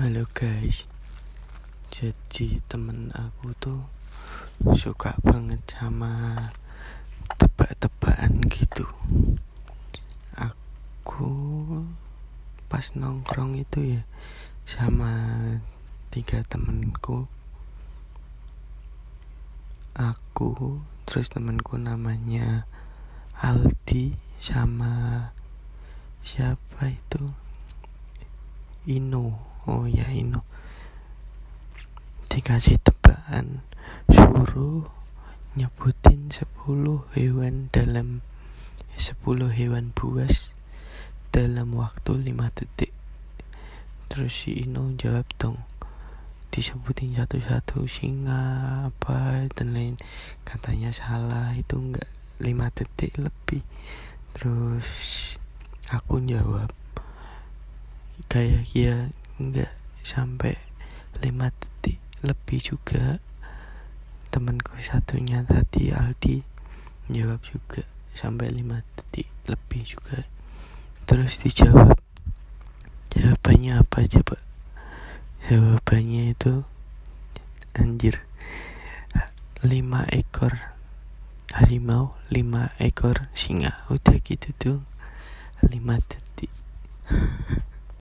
Halo guys. Jadi temen aku tuh Suka banget sama Tebak-tebakan gitu. Aku Pas nongkrong itu ya Sama Tiga temenku. Aku Terus temenku namanya Aldi Sama Siapa itu? Ino oh ya Ino. Dikasih tebakan. Suruh nyebutin 10 hewan dalam 10 hewan buas dalam waktu 5 detik. Terus si Ino jawab dong disebutin satu-satu singa apa dan lain. Katanya salah itu enggak 5 detik lebih. Terus aku jawab kayak ya enggak sampai 5 detik lebih juga. Temanku satunya tadi Aldi jawab juga sampai 5 detik lebih juga. Terus dijawab jawabannya apa coba jawabannya itu anjir 5 ekor harimau 5 ekor singa. Udah gitu tuh 5 detik